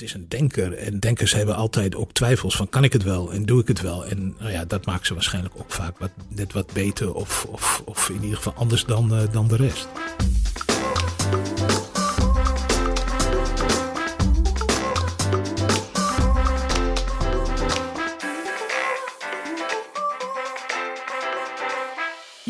het is een denker. En denkers hebben altijd ook twijfels van kan ik het wel en doe ik het wel. En nou ja, dat maakt ze waarschijnlijk ook vaak wat, net wat beter of, of, of in ieder geval anders dan, uh, dan de rest.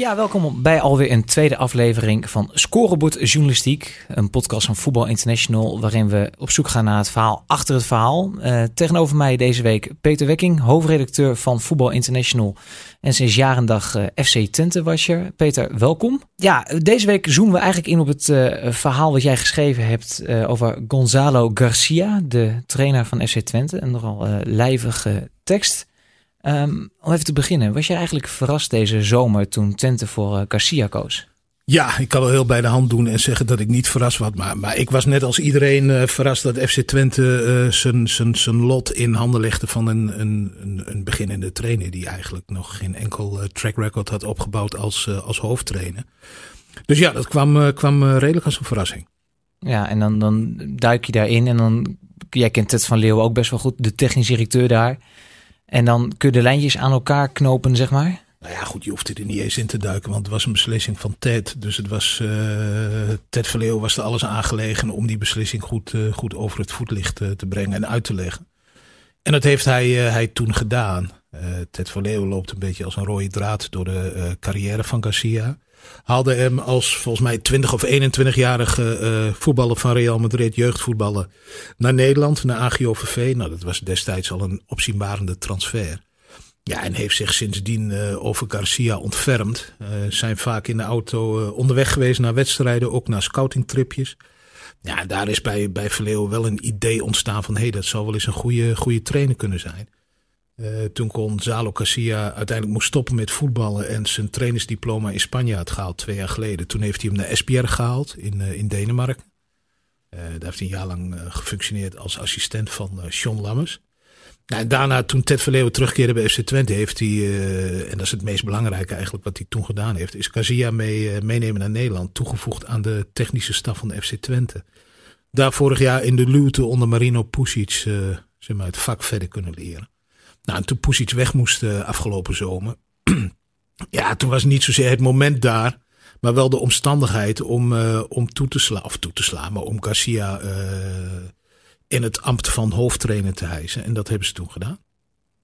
Ja, welkom bij alweer een tweede aflevering van Scorebord Journalistiek. Een podcast van Voetbal International waarin we op zoek gaan naar het verhaal achter het verhaal. Uh, tegenover mij deze week Peter Wekking, hoofdredacteur van Voetbal International en sinds jaren dag uh, FC Twente washer. Peter, welkom. Ja, deze week zoomen we eigenlijk in op het uh, verhaal wat jij geschreven hebt over Gonzalo Garcia, de trainer van FC Twente. Een nogal lijvige tekst. Um, om even te beginnen, was je eigenlijk verrast deze zomer toen Twente voor uh, Garcia koos? Ja, ik kan wel heel bij de hand doen en zeggen dat ik niet verrast was. Maar, maar ik was net als iedereen uh, verrast dat FC Twente uh, zijn, lot in handen legde van een, een, een, beginnende trainer. Die eigenlijk nog geen enkel track record had opgebouwd als, als hoofdtrainer. Dus ja, dat kwam, kwam redelijk als een verrassing. Ja, en dan, dan duik je daarin en dan, jij kent het van Leeuw ook best wel goed, de technisch directeur daar. En dan kun je de lijntjes aan elkaar knopen, zeg maar. Nou ja, goed, je hoeft er niet eens in te duiken, want het was een beslissing van Ted. Dus het was, uh, Ted Verleeuw was er alles aangelegen om die beslissing goed, uh, goed over het voetlicht uh, te brengen en uit te leggen. En dat heeft hij, hij toen gedaan. Ted Verleeuw loopt een beetje als een rode draad door de carrière van Garcia haalde hem als volgens mij 20 of 21-jarige uh, voetballer van Real Madrid, jeugdvoetballer, naar Nederland, naar AGOVV. Nou, dat was destijds al een opzienbarende transfer. Ja, en heeft zich sindsdien uh, over Garcia ontfermd. Uh, zijn vaak in de auto onderweg geweest naar wedstrijden, ook naar scoutingtripjes. Ja, daar is bij, bij wel een idee ontstaan van... hé, hey, dat zou wel eens een goede, goede trainer kunnen zijn. Uh, toen kon Zalo Casilla uiteindelijk moest stoppen met voetballen en zijn trainersdiploma in Spanje had gehaald twee jaar geleden. Toen heeft hij hem naar Esbjerg gehaald in, uh, in Denemarken. Uh, daar heeft hij een jaar lang gefunctioneerd als assistent van Sean Lammers. Nou, en daarna, toen Ted Verleeuwen terugkeerde bij FC Twente, heeft hij, en dat is het meest belangrijke eigenlijk wat hij toen gedaan heeft, is Casilla mee, meenemen naar Nederland, toegevoegd aan de technische staf van de FC Twente. Daar vorig jaar in de luwte onder Marino Pusic zeg maar, het vak verder kunnen leren. Nou, en toen Pusic weg moest uh, afgelopen zomer. ja, toen was niet zozeer het moment daar. Maar wel de omstandigheid om, uh, om toe te slaan. Toe te slaan, maar om Garcia uh, in het ambt van hoofdtrainer te hijsen. En dat hebben ze toen gedaan.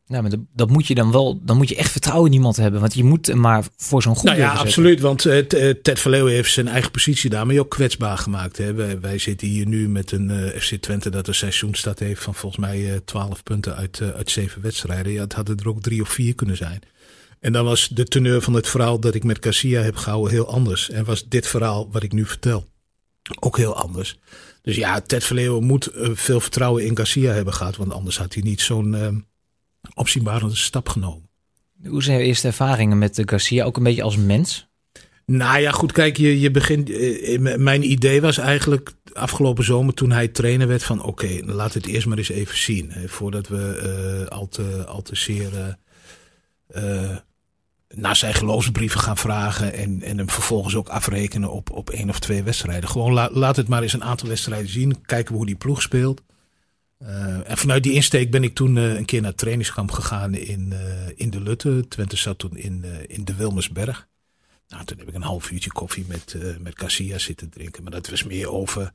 Nou, maar dat, moet je dan wel, dan moet je echt vertrouwen in iemand hebben. Want je moet maar voor zo'n goed. Nou ja, absoluut. Want uh, Ted Verleeuwen heeft zijn eigen positie daarmee ook kwetsbaar gemaakt. Hè. Wij, wij zitten hier nu met een uh, FC Twente dat een seizoenstad heeft van volgens mij uh, 12 punten uit, uit zeven wedstrijden. Ja, het hadden er ook drie of vier kunnen zijn. En dan was de teneur van het verhaal dat ik met Garcia heb gehouden heel anders. En was dit verhaal wat ik nu vertel ook heel anders. Dus ja, Ted Verleeuwen moet veel vertrouwen in Garcia hebben gehad. Want anders had hij niet zo'n opzienbarende stap genomen. Hoe zijn je eerste ervaringen met de Garcia? Ook een beetje als mens? Nou ja, goed, kijk, je, je begint. Eh, mijn idee was eigenlijk afgelopen zomer toen hij trainer werd: van oké, okay, laat het eerst maar eens even zien. Hè, voordat we uh, al, te, al te zeer uh, naar zijn geloofsbrieven gaan vragen. En, en hem vervolgens ook afrekenen op, op één of twee wedstrijden. Gewoon la, laat het maar eens een aantal wedstrijden zien. Kijken we hoe die ploeg speelt. Uh, en vanuit die insteek ben ik toen uh, een keer naar het trainingskamp gegaan in, uh, in de Lutte. Twente zat toen in, in de Wilmersberg. Nou, toen heb ik een half uurtje koffie met, met Garcia zitten drinken. Maar dat was meer over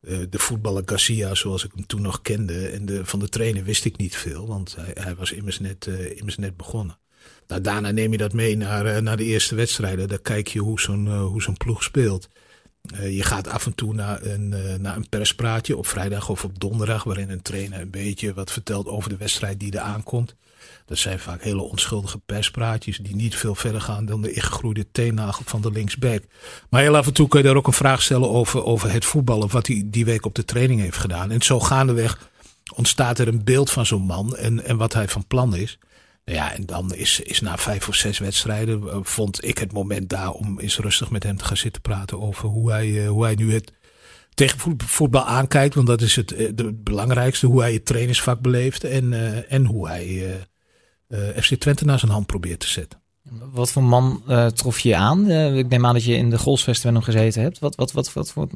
de voetballer Garcia zoals ik hem toen nog kende. En de, van de trainer wist ik niet veel, want hij, hij was immers net, immers net begonnen. Nou, daarna neem je dat mee naar, naar de eerste wedstrijden. Daar kijk je hoe zo'n hoe zo'n ploeg speelt. Uh, je gaat af en toe naar een, uh, naar een perspraatje op vrijdag of op donderdag, waarin een trainer een beetje wat vertelt over de wedstrijd die er aankomt. Dat zijn vaak hele onschuldige perspraatjes die niet veel verder gaan dan de ingegroeide teennagel van de linksback. Maar heel af en toe kun je daar ook een vraag stellen over, over het voetballen, wat hij die week op de training heeft gedaan. En zo gaandeweg ontstaat er een beeld van zo'n man en, en wat hij van plan is. Nou ja, en dan is, is na vijf of zes wedstrijden uh, vond ik het moment daar om eens rustig met hem te gaan zitten praten over hoe hij, uh, hoe hij nu het tegen voetbal aankijkt. Want dat is het, het belangrijkste. Hoe hij het trainingsvak beleeft en, en hoe hij FC Twente naar zijn hand probeert te zetten. Wat voor man trof je aan? ik neem aan dat je in de Golsvesten nog gezeten hebt. Wat, wat, wat, wat voor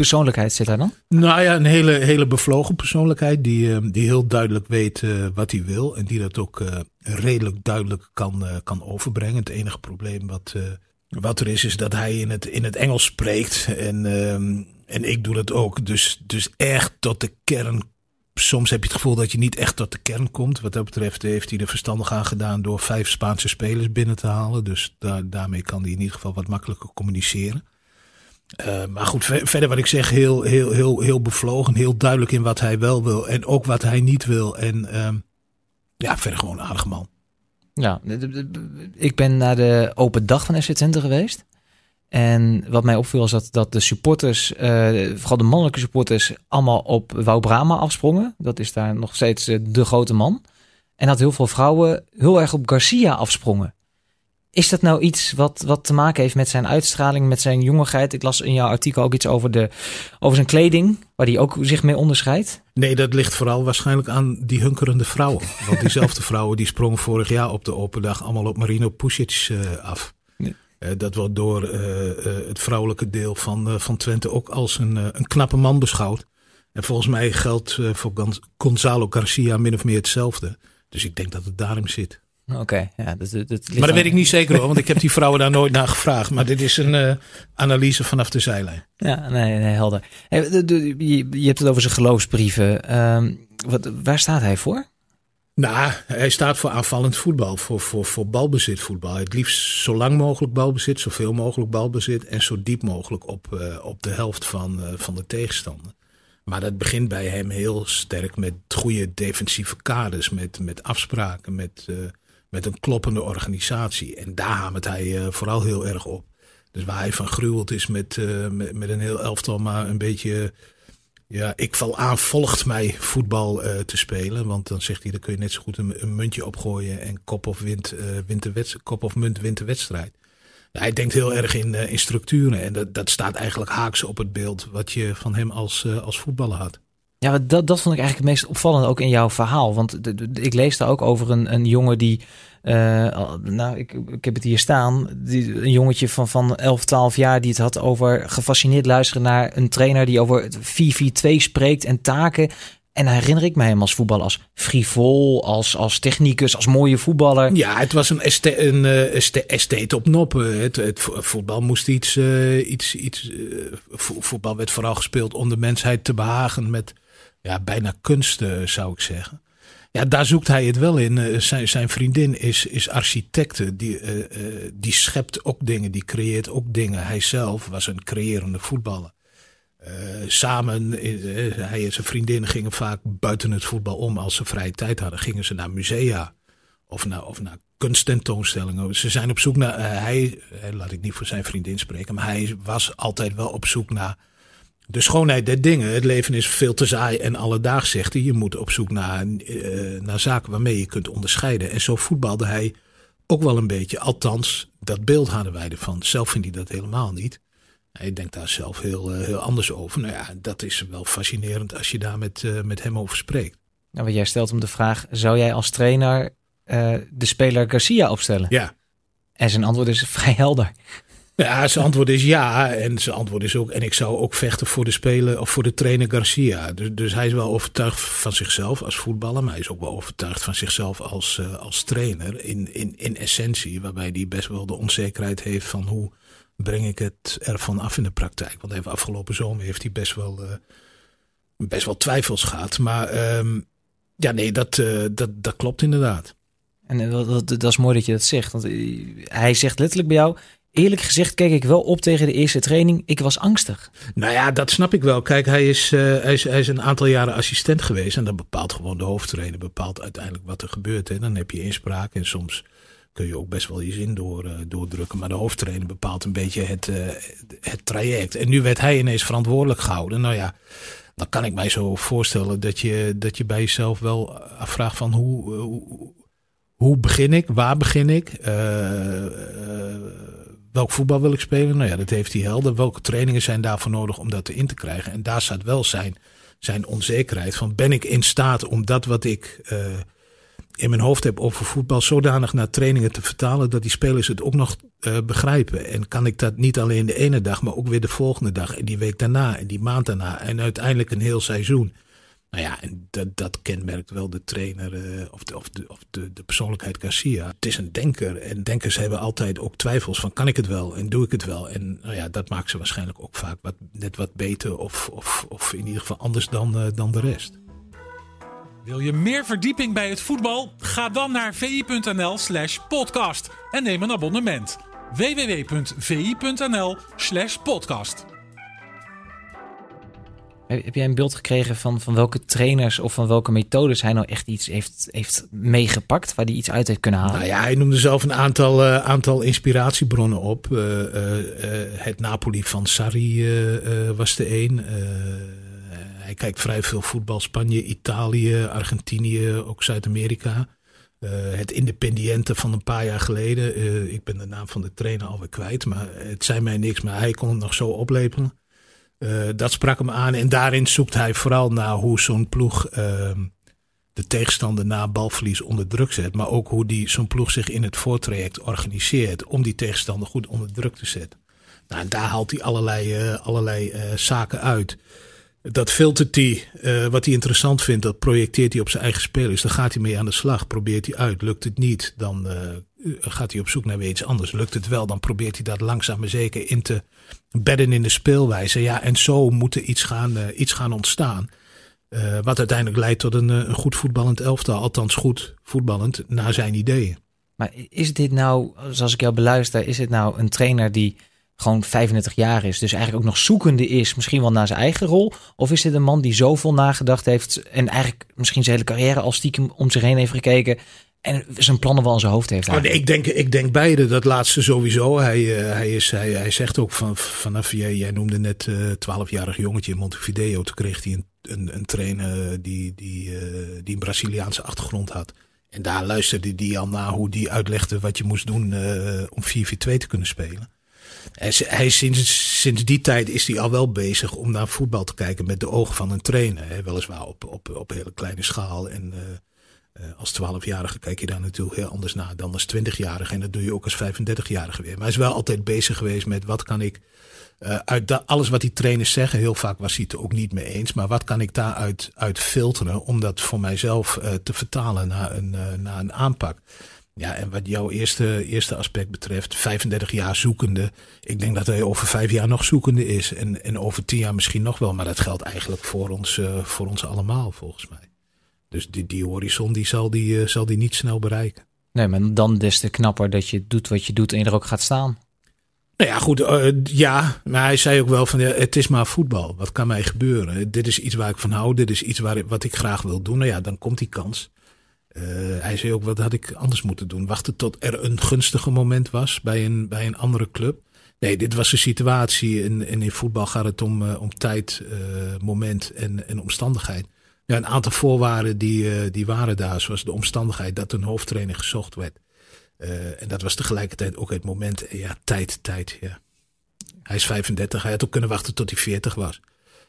persoonlijkheid zit daar dan? Nou ja, een hele, hele bevlogen persoonlijkheid die, die heel duidelijk weet wat hij wil. En die dat ook redelijk duidelijk kan, kan overbrengen. Het enige probleem wat, wat er is, is dat hij in het, in het Engels spreekt. En, ehm, en ik doe dat ook. Dus, dus echt tot de kern soms heb je het gevoel dat je niet echt tot de kern komt. Wat dat betreft heeft hij er verstandig aan gedaan door vijf Spaanse spelers binnen te halen. Dus daar, daarmee kan hij in ieder geval wat makkelijker communiceren. Uh, maar goed, verder wat ik zeg, heel, heel, heel, heel bevlogen. Heel duidelijk in wat hij wel wil en ook wat hij niet wil. En uh, ja, verder gewoon een aardige man. Ja, ik ben naar de open dag van FC Twente geweest. En wat mij opviel is dat, dat de supporters, uh, vooral de mannelijke supporters, allemaal op Wou Brama afsprongen. Dat is daar nog steeds uh, de grote man. En dat heel veel vrouwen heel erg op Garcia afsprongen. Is dat nou iets wat, wat te maken heeft met zijn uitstraling, met zijn jongigheid? Ik las in jouw artikel ook iets over, de, over zijn kleding, waar hij ook zich mee onderscheidt. Nee, dat ligt vooral waarschijnlijk aan die hunkerende vrouwen. Want diezelfde vrouwen die sprongen vorig jaar op de open dag allemaal op Marino Pusic uh, af. Eh, dat wordt door eh, eh, het vrouwelijke deel van, van Twente ook als een, een knappe man beschouwd. En volgens mij geldt voor Gonzalo Garcia min of meer hetzelfde. Dus ik denk dat het daarom zit. Oké, ja. Dat, dat, maar dat weet ik niet zeker hoor, want ik heb die vrouwen daar nooit naar gevraagd. Maar dit is een analyse vanaf de zijlijn. Ja, nee, nee helder. Hey, je, je, hebt het over zijn geloofsbrieven. Ehm, wat, waar staat hij voor? Nou, hij staat voor aanvallend voetbal, voor, voor, voor balbezit voetbal. Het liefst zo lang mogelijk balbezit, zoveel mogelijk balbezit en zo diep mogelijk op, uh, op de helft van, uh, van de tegenstander. Maar dat begint bij hem heel sterk met goede defensieve kaders, met, met afspraken, met, uh, met een kloppende organisatie. En daar hamert hij vooral heel erg op. Dus waar hij van gruweld is met, met, met een heel elftal, maar een beetje ja, ik val aan, volgt mij voetbal uh, te spelen. Want dan zegt hij, dan kun je net zo goed een, muntje opgooien en kop of, wint, uh, wint de kop of munt wint de wedstrijd. Nou, hij denkt heel erg in, in structuren en dat, dat staat eigenlijk haaks op het beeld wat je van hem als, als voetballer had. Ja, dat, dat vond ik eigenlijk het meest opvallend ook in jouw verhaal. Want ik lees daar ook over een, een jongen die uh, nou, ik, ik heb het hier staan. Die, een jongetje van, van 11, 12 jaar die het had over gefascineerd luisteren naar een trainer die over 4-4-2 spreekt en taken. En herinner ik mij hem als voetballer als frivol, als, als technicus, als mooie voetballer. Ja, het was een, este, een uh, estate op noppen. Het, het, voetbal moest iets, iets, iets voetbal werd vooral gespeeld om de mensheid te behagen met ja, bijna kunst, zou ik zeggen. Ja, daar zoekt hij het wel in. Uh, zijn, zijn vriendin is, is architecte. Die, uh, uh, die schept ook dingen, die creëert ook dingen. Hij zelf was een creërende voetballer. samen, hij en zijn vriendin gingen vaak buiten het voetbal om. Als ze vrije tijd hadden, gingen ze naar musea of naar, of naar kunsttentoonstellingen. Ze zijn op zoek naar, hij, laat ik niet voor zijn vriendin spreken, maar hij was altijd wel op zoek naar de schoonheid der dingen. Het leven is veel te saai en alledaags, zegt hij. Je moet op zoek naar, uh, naar zaken waarmee je kunt onderscheiden. En zo voetbalde hij ook wel een beetje. Althans, dat beeld hadden wij ervan. Zelf vindt hij dat helemaal niet. Hij denkt daar zelf heel, uh, heel anders over. Nou ja, dat is wel fascinerend als je daar met, uh, met hem over spreekt. Nou, jij stelt om de vraag: zou jij als trainer de speler Garcia opstellen? Ja. En zijn antwoord is vrij helder. Ja, zijn antwoord is ja. En zijn antwoord is ook. En ik zou ook vechten voor de speler of voor de trainer Garcia. Dus, dus hij is wel overtuigd van zichzelf als voetballer. Maar hij is ook wel overtuigd van zichzelf als, uh, als trainer. In, in, in essentie. Waarbij hij best wel de onzekerheid heeft van hoe breng ik het ervan af in de praktijk. Want even afgelopen zomer heeft hij best wel, uh, best wel twijfels gehad. Maar um, ja, nee, dat, uh, dat, dat klopt inderdaad. En dat, dat, dat, is mooi dat je dat zegt. Want hij zegt letterlijk bij jou: eerlijk gezegd keek ik wel op tegen de eerste training. Ik was angstig. Nou ja, dat snap ik wel. Kijk, hij is, uh, hij is, hij is een aantal jaren assistent geweest. En dat bepaalt gewoon de hoofdtrainer. Bepaalt uiteindelijk wat er gebeurt. Hè. Dan heb je inspraak en soms kun je ook best wel je zin door, uh, doordrukken. Maar de hoofdtrainer bepaalt een beetje het, uh, het traject. En nu werd hij ineens verantwoordelijk gehouden. Nou ja, dan kan ik mij zo voorstellen dat je, dat je bij jezelf wel afvraagt van hoe, hoe, hoe begin ik? Waar begin ik? Welk voetbal wil ik spelen? Nou ja, dat heeft hij helder. Welke trainingen zijn daarvoor nodig om dat in te krijgen? En daar staat wel zijn, zijn onzekerheid van ben ik in staat om dat wat ik, uh, in mijn hoofd heb over voetbal zodanig naar trainingen te vertalen dat die spelers het ook nog uh, begrijpen. En kan ik dat niet alleen de ene dag, maar ook weer de volgende dag en die week daarna en die maand daarna en uiteindelijk een heel seizoen. Nou ja, en dat, dat kenmerkt wel de trainer uh, of, de, of, of de, de persoonlijkheid Garcia. Het is een denker en denkers hebben altijd ook twijfels van kan ik het wel en doe ik het wel. En nou ja, dat maakt ze waarschijnlijk ook vaak wat, net wat beter of, of, of in ieder geval anders dan, uh, dan de rest. Wil je meer verdieping bij het voetbal? Ga dan naar vi.nl/slash podcast en neem een abonnement. www.vi.nl/slash podcast. Heb jij een beeld gekregen van, van welke trainers of van welke methodes hij nou echt iets heeft, heeft meegepakt, waar hij iets uit heeft kunnen halen? Nou ja, hij noemde zelf een aantal, uh, aantal inspiratiebronnen op. Uh, uh, het Napoli van Sarri was de een. hij kijkt vrij veel voetbal, Spanje, Italië, Argentinië, ook Zuid-Amerika. het Independiente van een paar jaar geleden. ik ben de naam van de trainer alweer kwijt, maar het zei mij niks. Maar hij kon het nog zo oplepelen. Uh, dat sprak hem aan. En daarin zoekt hij vooral naar hoe zo'n ploeg uh, de tegenstander na balverlies onder druk zet. Maar ook hoe die, zo'n ploeg zich in het voortraject organiseert om die tegenstander goed onder druk te zetten. Nou, en daar haalt hij allerlei, uh, allerlei zaken uit. Dat filtert hij, wat hij interessant vindt, dat projecteert hij op zijn eigen spelers. Dan gaat hij mee aan de slag, probeert hij uit. Lukt het niet, dan gaat hij op zoek naar weer iets anders. Lukt het wel, dan probeert hij dat langzaam maar zeker in te bedden in de speelwijze. Ja, en zo moet er iets gaan, uh, iets gaan ontstaan. Uh, wat uiteindelijk leidt tot een, eh, een, goed voetballend elftal. Althans goed voetballend naar zijn ideeën. Maar is dit nou, zoals ik jou beluister, is het nou een trainer die gewoon 35 jaar is, dus eigenlijk ook nog zoekende is, misschien wel naar zijn eigen rol? Of is dit een man die zoveel nagedacht heeft en eigenlijk misschien zijn hele carrière al stiekem om zich heen heeft gekeken en zijn plannen wel in zijn hoofd heeft. Oh, nee, ik, denk, ik denk beide. Dat laatste sowieso. Hij, uh, hij, is, hij, hij zegt ook van, vanaf, jij, jij noemde net uh, eh, 12-jarig jongetje in Montevideo. Toen kreeg hij een, een, een trainer die, die, uh, die een Braziliaanse achtergrond had. En daar luisterde hij al naar hoe die uitlegde wat je moest doen om 4-4-2 te kunnen spelen. Hij, hij, sinds, sinds die tijd is hij al wel bezig om naar voetbal te kijken met de ogen van een trainer. Hè. Weliswaar op, op, op hele kleine schaal en uh, als 12-jarige kijk je daar natuurlijk heel anders naar dan als 20-jarige. En dat doe je ook als 35-jarige weer. Maar hij is wel altijd bezig geweest met wat kan ik uh, uit alles wat die trainers zeggen. Heel vaak was hij het ook niet mee eens. Maar wat kan ik daaruit uit filteren om dat voor mijzelf uh, te vertalen naar een, naar een aanpak. Ja, en wat jouw eerste, eerste aspect betreft, 35 jaar zoekende. Ik denk dat hij over vijf jaar nog zoekende is. En, en over tien jaar misschien nog wel. Maar dat geldt eigenlijk voor ons, voor ons allemaal, volgens mij. Dus die, die horizon die zal, die, uh, zal die niet snel bereiken. Nee, maar dan des te knapper dat je doet wat je doet en je er ook gaat staan. Nou ja, goed. Uh, ja, maar hij zei ook wel van ja, het is maar voetbal. Wat kan mij gebeuren? Dit is iets waar ik van hou. Dit is iets waar, wat ik graag wil doen. Nou ja, dan komt die kans. Uh, hij zei ook, wat had ik anders moeten doen? Wachten tot er een gunstige moment was bij een, bij een andere club. Nee, dit was de situatie. En, en in voetbal gaat het om, uh, om tijd, moment en, en omstandigheid. Ja, een aantal voorwaarden die, uh, die waren daar, zoals de omstandigheid dat een hoofdtrainer gezocht werd. Uh, en dat was tegelijkertijd ook het moment, ja, tijd, tijd, ja. Hij is 35, hij had ook kunnen wachten tot hij 40 was.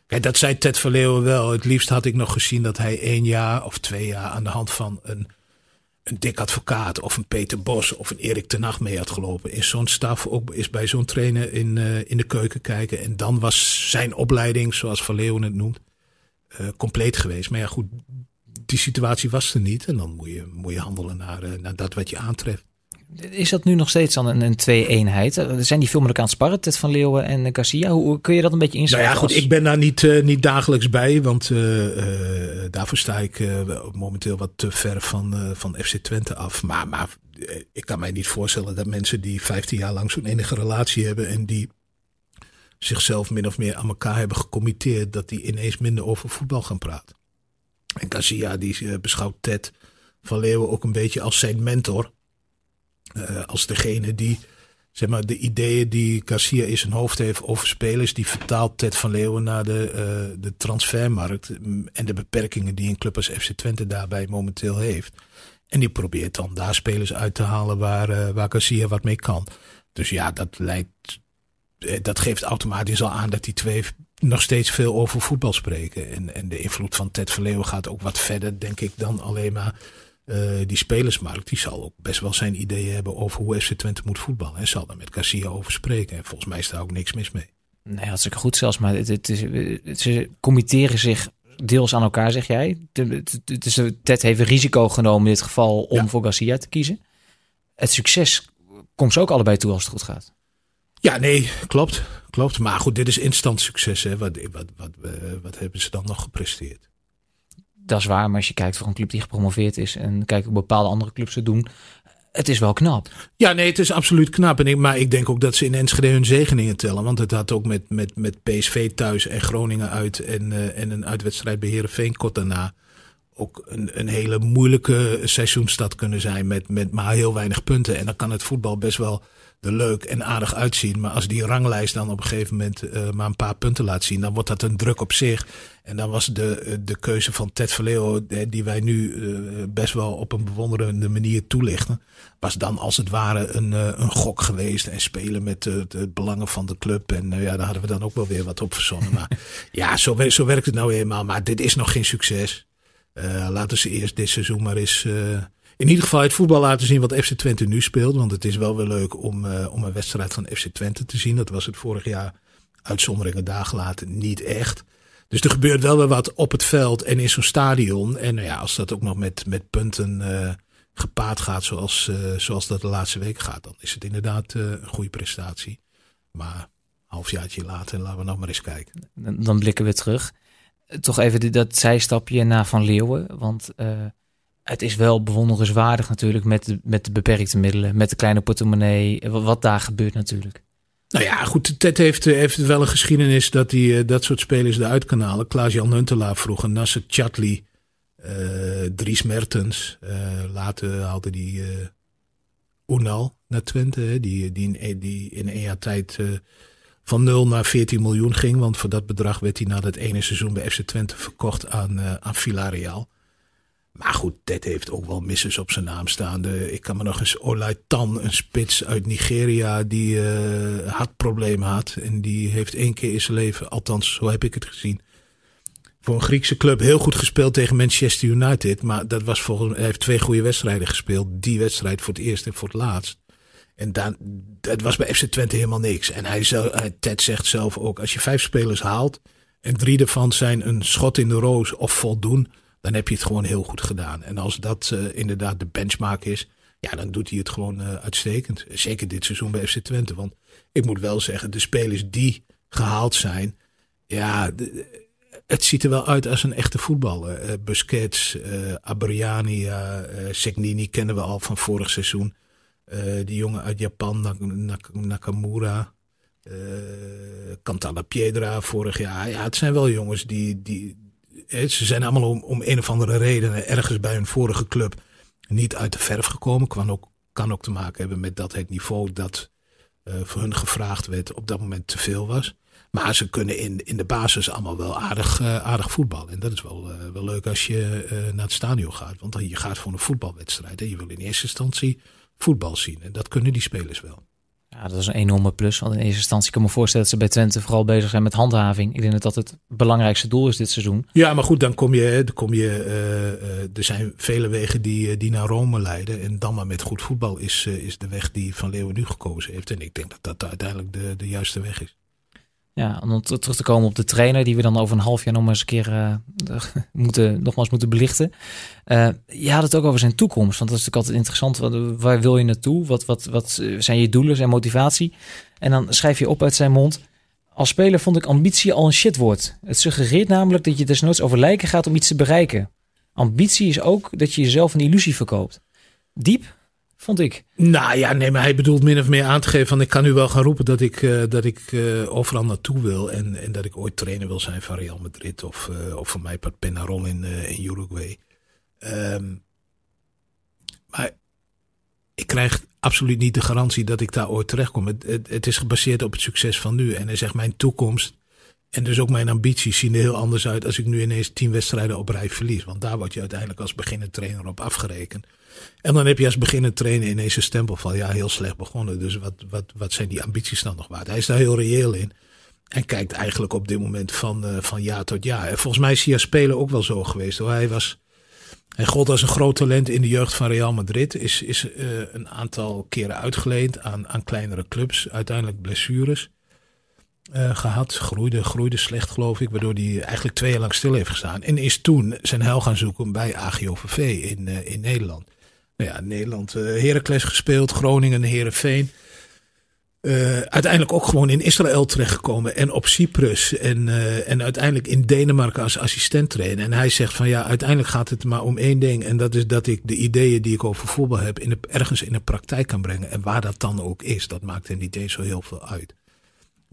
Kijk, dat zei Ted Verleeuwen wel. Het liefst had ik nog gezien dat hij één jaar of twee jaar aan de hand van een, een dik advocaat of een Peter Bos of een Erik ten Hag mee had gelopen. In zo'n staf ook is bij zo'n trainer in, uh, in de keuken kijken. En dan was zijn opleiding, zoals Verleeuwen het noemt, uh, compleet geweest. Maar ja, goed, die situatie was er niet. En dan moet je, moet je handelen naar, uh, naar dat wat je aantreft. Is dat nu nog steeds dan een, een twee-eenheid? Zijn die veel met elkaar aan het sparren, Ted van Leeuwen en Garcia? Hoe kun je dat een beetje inschatten? Nou ja, goed, ik ben daar niet, uh, niet dagelijks bij, want uh, uh, daarvoor sta ik momenteel wat te ver van, van FC Twente af. Maar, maar ik kan mij niet voorstellen dat mensen die 15 jaar lang zo'n enige relatie hebben en die zichzelf min of meer aan elkaar hebben gecommitteerd dat die ineens minder over voetbal gaan praten. En Garcia die uh, beschouwt Ted van Leeuwen ook een beetje als zijn mentor. Uh, als degene die zeg maar, de ideeën die Garcia in zijn hoofd heeft over spelers, die vertaalt Ted van Leeuwen naar de, uh, de transfermarkt en de beperkingen die een club als FC Twente daarbij momenteel heeft. En die probeert dan daar spelers uit te halen waar, waar Garcia wat mee kan. Dus ja, dat lijkt eh, dat geeft automatisch al aan dat die twee nog steeds veel over voetbal spreken. En, en de invloed van Ted Verleeuwen gaat ook wat verder, denk ik, dan alleen maar die spelersmarkt, die zal ook best wel zijn ideeën hebben over hoe FC Twente moet voetballen. En zal daar met Garcia over spreken. En volgens mij is daar ook niks mis mee. Nee, hartstikke goed zelfs. Maar het, het is, ze committeren zich deels aan elkaar, zeg jij. Dus Ted heeft een risico genomen in dit geval om voor Garcia te kiezen. Het succes komt ze ook allebei toe als het goed gaat. Ja, nee, klopt. Klopt. Maar goed, dit is instant succes. Hè. Wat, wat, wat, uh, wat hebben ze dan nog gepresteerd? Dat is waar, maar als je kijkt voor een club die gepromoveerd is en kijkt hoe bepaalde andere clubs het doen, het is wel knap. Ja, nee, het is absoluut knap. En ik, maar ik denk ook dat ze in Enschede hun zegeningen tellen. Want het had ook met, met, met PSV thuis en Groningen uit en, uh, en een uitwedstrijd bij Heerenveen kort daarna ook een, een hele moeilijke seizoenstad kunnen zijn met, met maar heel weinig punten. En dan kan het voetbal best wel er leuk en aardig uitzien. Maar als die ranglijst dan op een gegeven moment uh, maar een paar punten laat zien, dan wordt dat een druk op zich. En dan was de, de keuze van Ted Verleo, die wij nu uh, best wel op een bewonderende manier toelichten, was dan als het ware een, uh, een gok geweest. En spelen met de belangen van de club. En ja, daar hadden we dan ook wel weer wat op verzonnen. Maar ja, zo, zo werkt het nou eenmaal. Maar dit is nog geen succes. Laten ze eerst dit seizoen maar eens in ieder geval het voetbal laten zien wat FC Twente nu speelt. Want het is wel weer leuk om, uh, om een wedstrijd van FC Twente te zien. Dat was het vorig jaar uitzonderingen dagen later niet echt. Dus er gebeurt wel weer wat op het veld en in zo'n stadion. En nou ja, als dat ook nog met, met punten gepaard gaat zoals, zoals dat de laatste week gaat, dan is het inderdaad een goede prestatie. Maar halfjaartje later, laten we nog maar eens kijken. Dan blikken we terug toch even dat zijstapje naar Van Leeuwen. Want het is wel bewonderenswaardig natuurlijk met de, met de beperkte middelen, met de kleine portemonnee, wat daar gebeurt natuurlijk. Nou ja, goed, Ted heeft, heeft wel een geschiedenis dat hij uh, dat soort spelers eruit kan halen. Klaas-Jan Huntelaar vroeger, Nasser Chatli, uh, Dries Mertens. later haalde die Oenal naar Twente, die, die, in, die in één jaar tijd van 0 naar 14 miljoen ging. Want voor dat bedrag werd hij na dat ene seizoen bij FC Twente verkocht aan, uh, aan Villarreal. Maar goed, dit heeft ook wel missers op zijn naam staan. ik kan me nog eens Olai Tan, een spits uit Nigeria, die uh, hartproblemen had. En die heeft één keer in zijn leven, althans zo heb ik het gezien, voor een Griekse club heel goed gespeeld tegen Manchester United. Maar dat was volgens hij heeft twee goede wedstrijden gespeeld. Die wedstrijd voor het eerst en voor het laatst. En dan, het was bij FC Twente helemaal niks. En hij, Ted zegt zelf ook, als je vijf spelers haalt en drie ervan zijn een schot in de roos of voldoen, dan heb je het gewoon heel goed gedaan. En als dat uh, inderdaad de benchmark is, ja, dan doet hij het gewoon uh, uitstekend. Zeker dit seizoen bij FC Twente. Want ik moet wel zeggen, de spelers die gehaald zijn, ja, het ziet er wel uit als een echte voetballer. Uh, Busquets, uh, Abriani, Segnini kennen we al van vorig seizoen. Die jongen uit Japan, Nak Nak Nakamura. Cantala Piedra vorig jaar. Ja, het zijn wel jongens die. die ze zijn allemaal om, om een of andere reden ergens bij hun vorige club niet uit de verf gekomen. Kan ook, kan ook te maken hebben met dat het niveau dat uh, voor hun gevraagd werd op dat moment te veel was. Maar ze kunnen in, in de basis allemaal wel aardig, uh, aardig voetballen. En dat is wel, wel leuk als je naar het stadion gaat. Want je gaat voor een voetbalwedstrijd. En je wil in eerste instantie voetbal zien. En dat kunnen die spelers wel. Ja, dat is een enorme plus. Want in eerste instantie kan ik me voorstellen dat ze bij Twente vooral bezig zijn met handhaving. Ik denk dat dat het belangrijkste doel is dit seizoen. Ja, maar goed, dan kom je. Dan kom je uh, uh, er zijn vele wegen die, die naar Rome leiden. En dan maar met goed voetbal is, is de weg die Van Leeuwen nu gekozen heeft. En ik denk dat dat uiteindelijk de, de juiste weg is. Ja, om terug te komen op de trainer, die we dan over een half jaar nog eens een keer uh, moeten, nogmaals moeten belichten. Uh, je had het ook over zijn toekomst, want dat is natuurlijk altijd interessant. Waar wil je naartoe? Wat, wat, wat zijn je doelen, zijn motivatie? En dan schrijf je op uit zijn mond. Als speler vond ik ambitie al een shitwoord. Het suggereert namelijk dat je desnoods over lijken gaat om iets te bereiken. Ambitie is ook dat je jezelf een illusie verkoopt. Diep, vond ik. Nou ja, nee, maar hij bedoelt min of meer aan te geven van ik kan nu wel gaan roepen dat ik, uh, dat ik uh, overal naartoe wil en, en dat ik ooit trainer wil zijn van Real Madrid of, uh, of voor mij Penarol in, in Uruguay. Um, maar ik krijg absoluut niet de garantie dat ik daar ooit terecht kom. Het, het, het, is gebaseerd op het succes van nu. En hij zegt mijn toekomst en dus ook mijn ambities zien er heel anders uit als ik nu ineens tien wedstrijden op rij verlies. Want daar word je uiteindelijk als beginnend trainer op afgerekend. En dan heb je als beginnend trainer ineens een stempel van ja, heel slecht begonnen. Dus wat, wat, wat zijn die ambities dan nog waard? Hij is daar heel reëel in. En kijkt eigenlijk op dit moment van, uh, van jaar tot jaar. En volgens mij is hij als speler ook wel zo geweest. Hoor. Hij was Hij gold als een groot talent in de jeugd van Real Madrid. Is, is een aantal keren uitgeleend aan, aan kleinere clubs. Uiteindelijk blessures gehad. Groeide, groeide slecht geloof ik. Waardoor hij eigenlijk twee jaar lang stil heeft gestaan. En is toen zijn hel gaan zoeken bij AGOVV in, in Nederland. Nou ja, Nederland, Heracles gespeeld. Groningen, Herenveen. Uh, uiteindelijk ook gewoon in Israël terechtgekomen en op Cyprus en, uh, en uiteindelijk in Denemarken als assistent trainen. En hij zegt van ja, uiteindelijk gaat het maar om één ding en dat is dat ik de ideeën die ik over voetbal heb in de, ergens in de praktijk kan brengen. En waar dat dan ook is, dat maakt hem niet eens zo heel veel uit.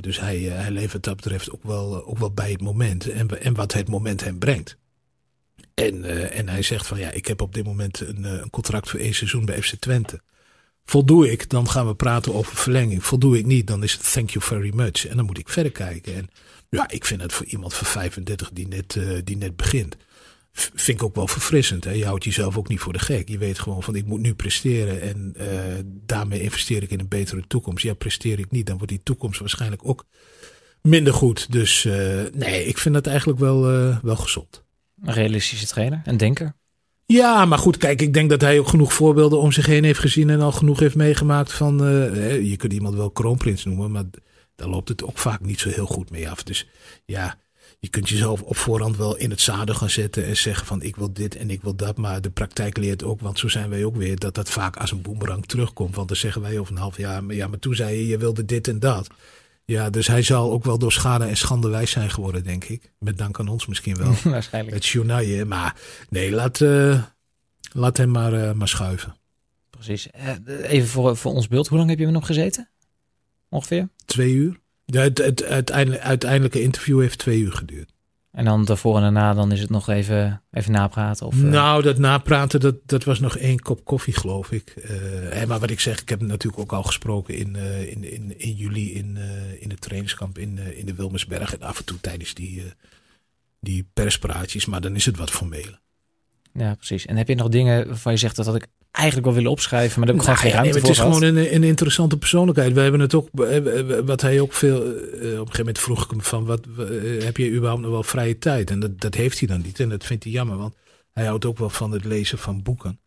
Dus hij, uh, hij levert dat betreft ook wel, ook wel bij het moment en, en wat het moment hem brengt. En, en hij zegt van ja, ik heb op dit moment een, een contract voor één seizoen bij FC Twente. Voldoe ik, dan gaan we praten over verlenging. Voldoe ik niet, dan is het thank you very much. En dan moet ik verder kijken. En ja, ik vind het voor iemand van 35 die net, die net begint. Vind ik ook wel verfrissend. Hè? Je houdt jezelf ook niet voor de gek. Je weet gewoon van ik moet nu presteren. En uh, daarmee investeer ik in een betere toekomst. Ja, presteer ik niet, dan wordt die toekomst waarschijnlijk ook minder goed. Dus uh, nee, ik vind dat eigenlijk wel, wel gezond. Een realistische trainer, een denker. Ja, maar goed, kijk, ik denk dat hij ook genoeg voorbeelden om zich heen heeft gezien en al genoeg heeft meegemaakt van, je kunt iemand wel kroonprins noemen, maar daar loopt het ook vaak niet zo heel goed mee af. Dus ja, je kunt jezelf op voorhand wel in het zadel gaan zetten en zeggen van ik wil dit en ik wil dat, maar de praktijk leert ook, want zo zijn wij ook weer, dat dat vaak als een boemerang terugkomt. Want dan zeggen wij over een half jaar, maar ja, maar toen zei je, je wilde dit en dat. Ja, dus hij zal ook wel door schade en schande wijs zijn geworden, denk ik. Met dank aan ons misschien wel. Waarschijnlijk. Het journaille. Maar nee, laat, uh, laat hem maar, uh, maar schuiven. Precies. Uh, even voor, voor ons beeld. Hoe lang heb je hem nog gezeten? Ongeveer? Twee uur. Ja, het, het uiteindelijk, uiteindelijke interview heeft twee uur geduurd. En dan daarvoor en daarna, dan is het nog even, even napraten? Of, nou, dat napraten, dat, dat was nog één kop koffie, geloof ik. Uh, maar wat ik zeg, ik heb natuurlijk ook al gesproken in, uh, in, in, in juli in, uh, in het trainingskamp in, in de Wilmersberg. En af en toe tijdens die, die perspraatjes, maar dan is het wat formeel. Ja, precies. En heb je nog dingen waarvan je zegt dat had ik eigenlijk wel willen opschrijven, maar daar heb ik nou, gewoon geen ruimte nee, voor Het is gewoon een, een interessante persoonlijkheid. We hebben het ook, wat hij ook veel, op een gegeven moment vroeg ik hem van, wat, heb je überhaupt nog wel vrije tijd? En dat, dat heeft hij dan niet en dat vindt hij jammer, want hij houdt ook wel van het lezen van boeken.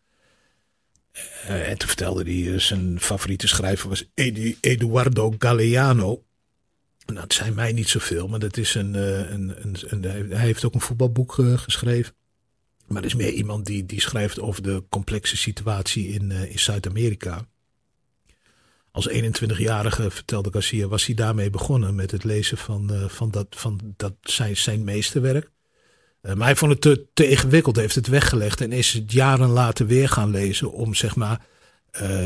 Uh, en toen vertelde hij, zijn favoriete schrijver was Edu, Eduardo Galeano. Nou, het zijn mij niet zoveel, maar dat is een, een, een, een, hij heeft ook een voetbalboek geschreven. Maar er is meer iemand die, die schrijft over de complexe situatie in, uh, in Zuid-Amerika. Als 21-jarige, vertelde Garcia, was hij daarmee begonnen met het lezen van, uh, van, dat, van dat zijn, zijn meesterwerk. Uh, maar hij vond het te, te ingewikkeld, heeft het weggelegd en is het jaren later weer gaan lezen om zeg maar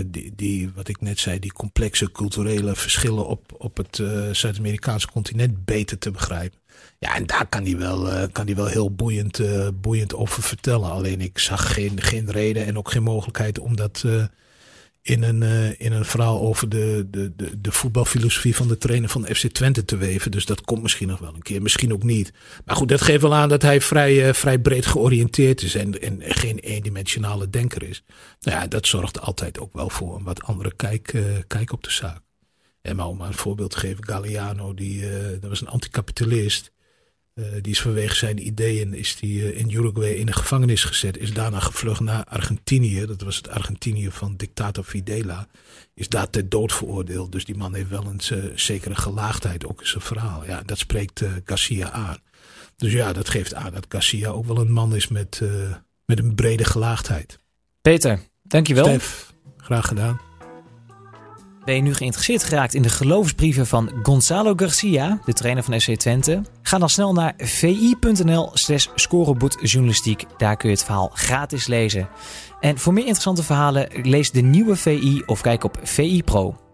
die, die, wat ik net zei, die complexe culturele verschillen op, op het Zuid-Amerikaanse continent beter te begrijpen. Ja, en daar kan hij wel, uh, kan hij wel heel boeiend, uh, boeiend over vertellen. Alleen ik zag geen, geen reden en ook geen mogelijkheid om dat uh, in, een, in een verhaal over de, de, de, de voetbalfilosofie van de trainer van FC Twente te weven. Dus dat komt misschien nog wel een keer, misschien ook niet. Maar goed, dat geeft wel aan dat hij vrij, vrij breed georiënteerd is en, en geen eendimensionale denker is. Nou ja, dat zorgt altijd ook wel voor een wat andere kijk, kijk op de zaak. En maar om maar een voorbeeld te geven, Galliano, die, dat was een anticapitalist. Uh, die is vanwege zijn ideeën is die, uh, in Uruguay in de gevangenis gezet. Is daarna gevlucht naar Argentinië. Dat was het Argentinië van dictator Fidela. Is daar ter dood veroordeeld. Dus die man heeft wel een zekere gelaagdheid ook in zijn verhaal. Ja, dat spreekt Garcia aan. Dus ja, dat geeft aan dat Garcia ook wel een man is met, met een brede gelaagdheid. Peter, dankjewel. Stef, graag gedaan. Ben je nu geïnteresseerd geraakt in de geloofsbrieven van Gonzalo Garcia, de trainer van SC Twente? Ga dan snel naar vi.nl slash scorebootjournalistiek. Daar kun je het verhaal gratis lezen. En voor meer interessante verhalen lees de nieuwe VI of kijk op VI Pro.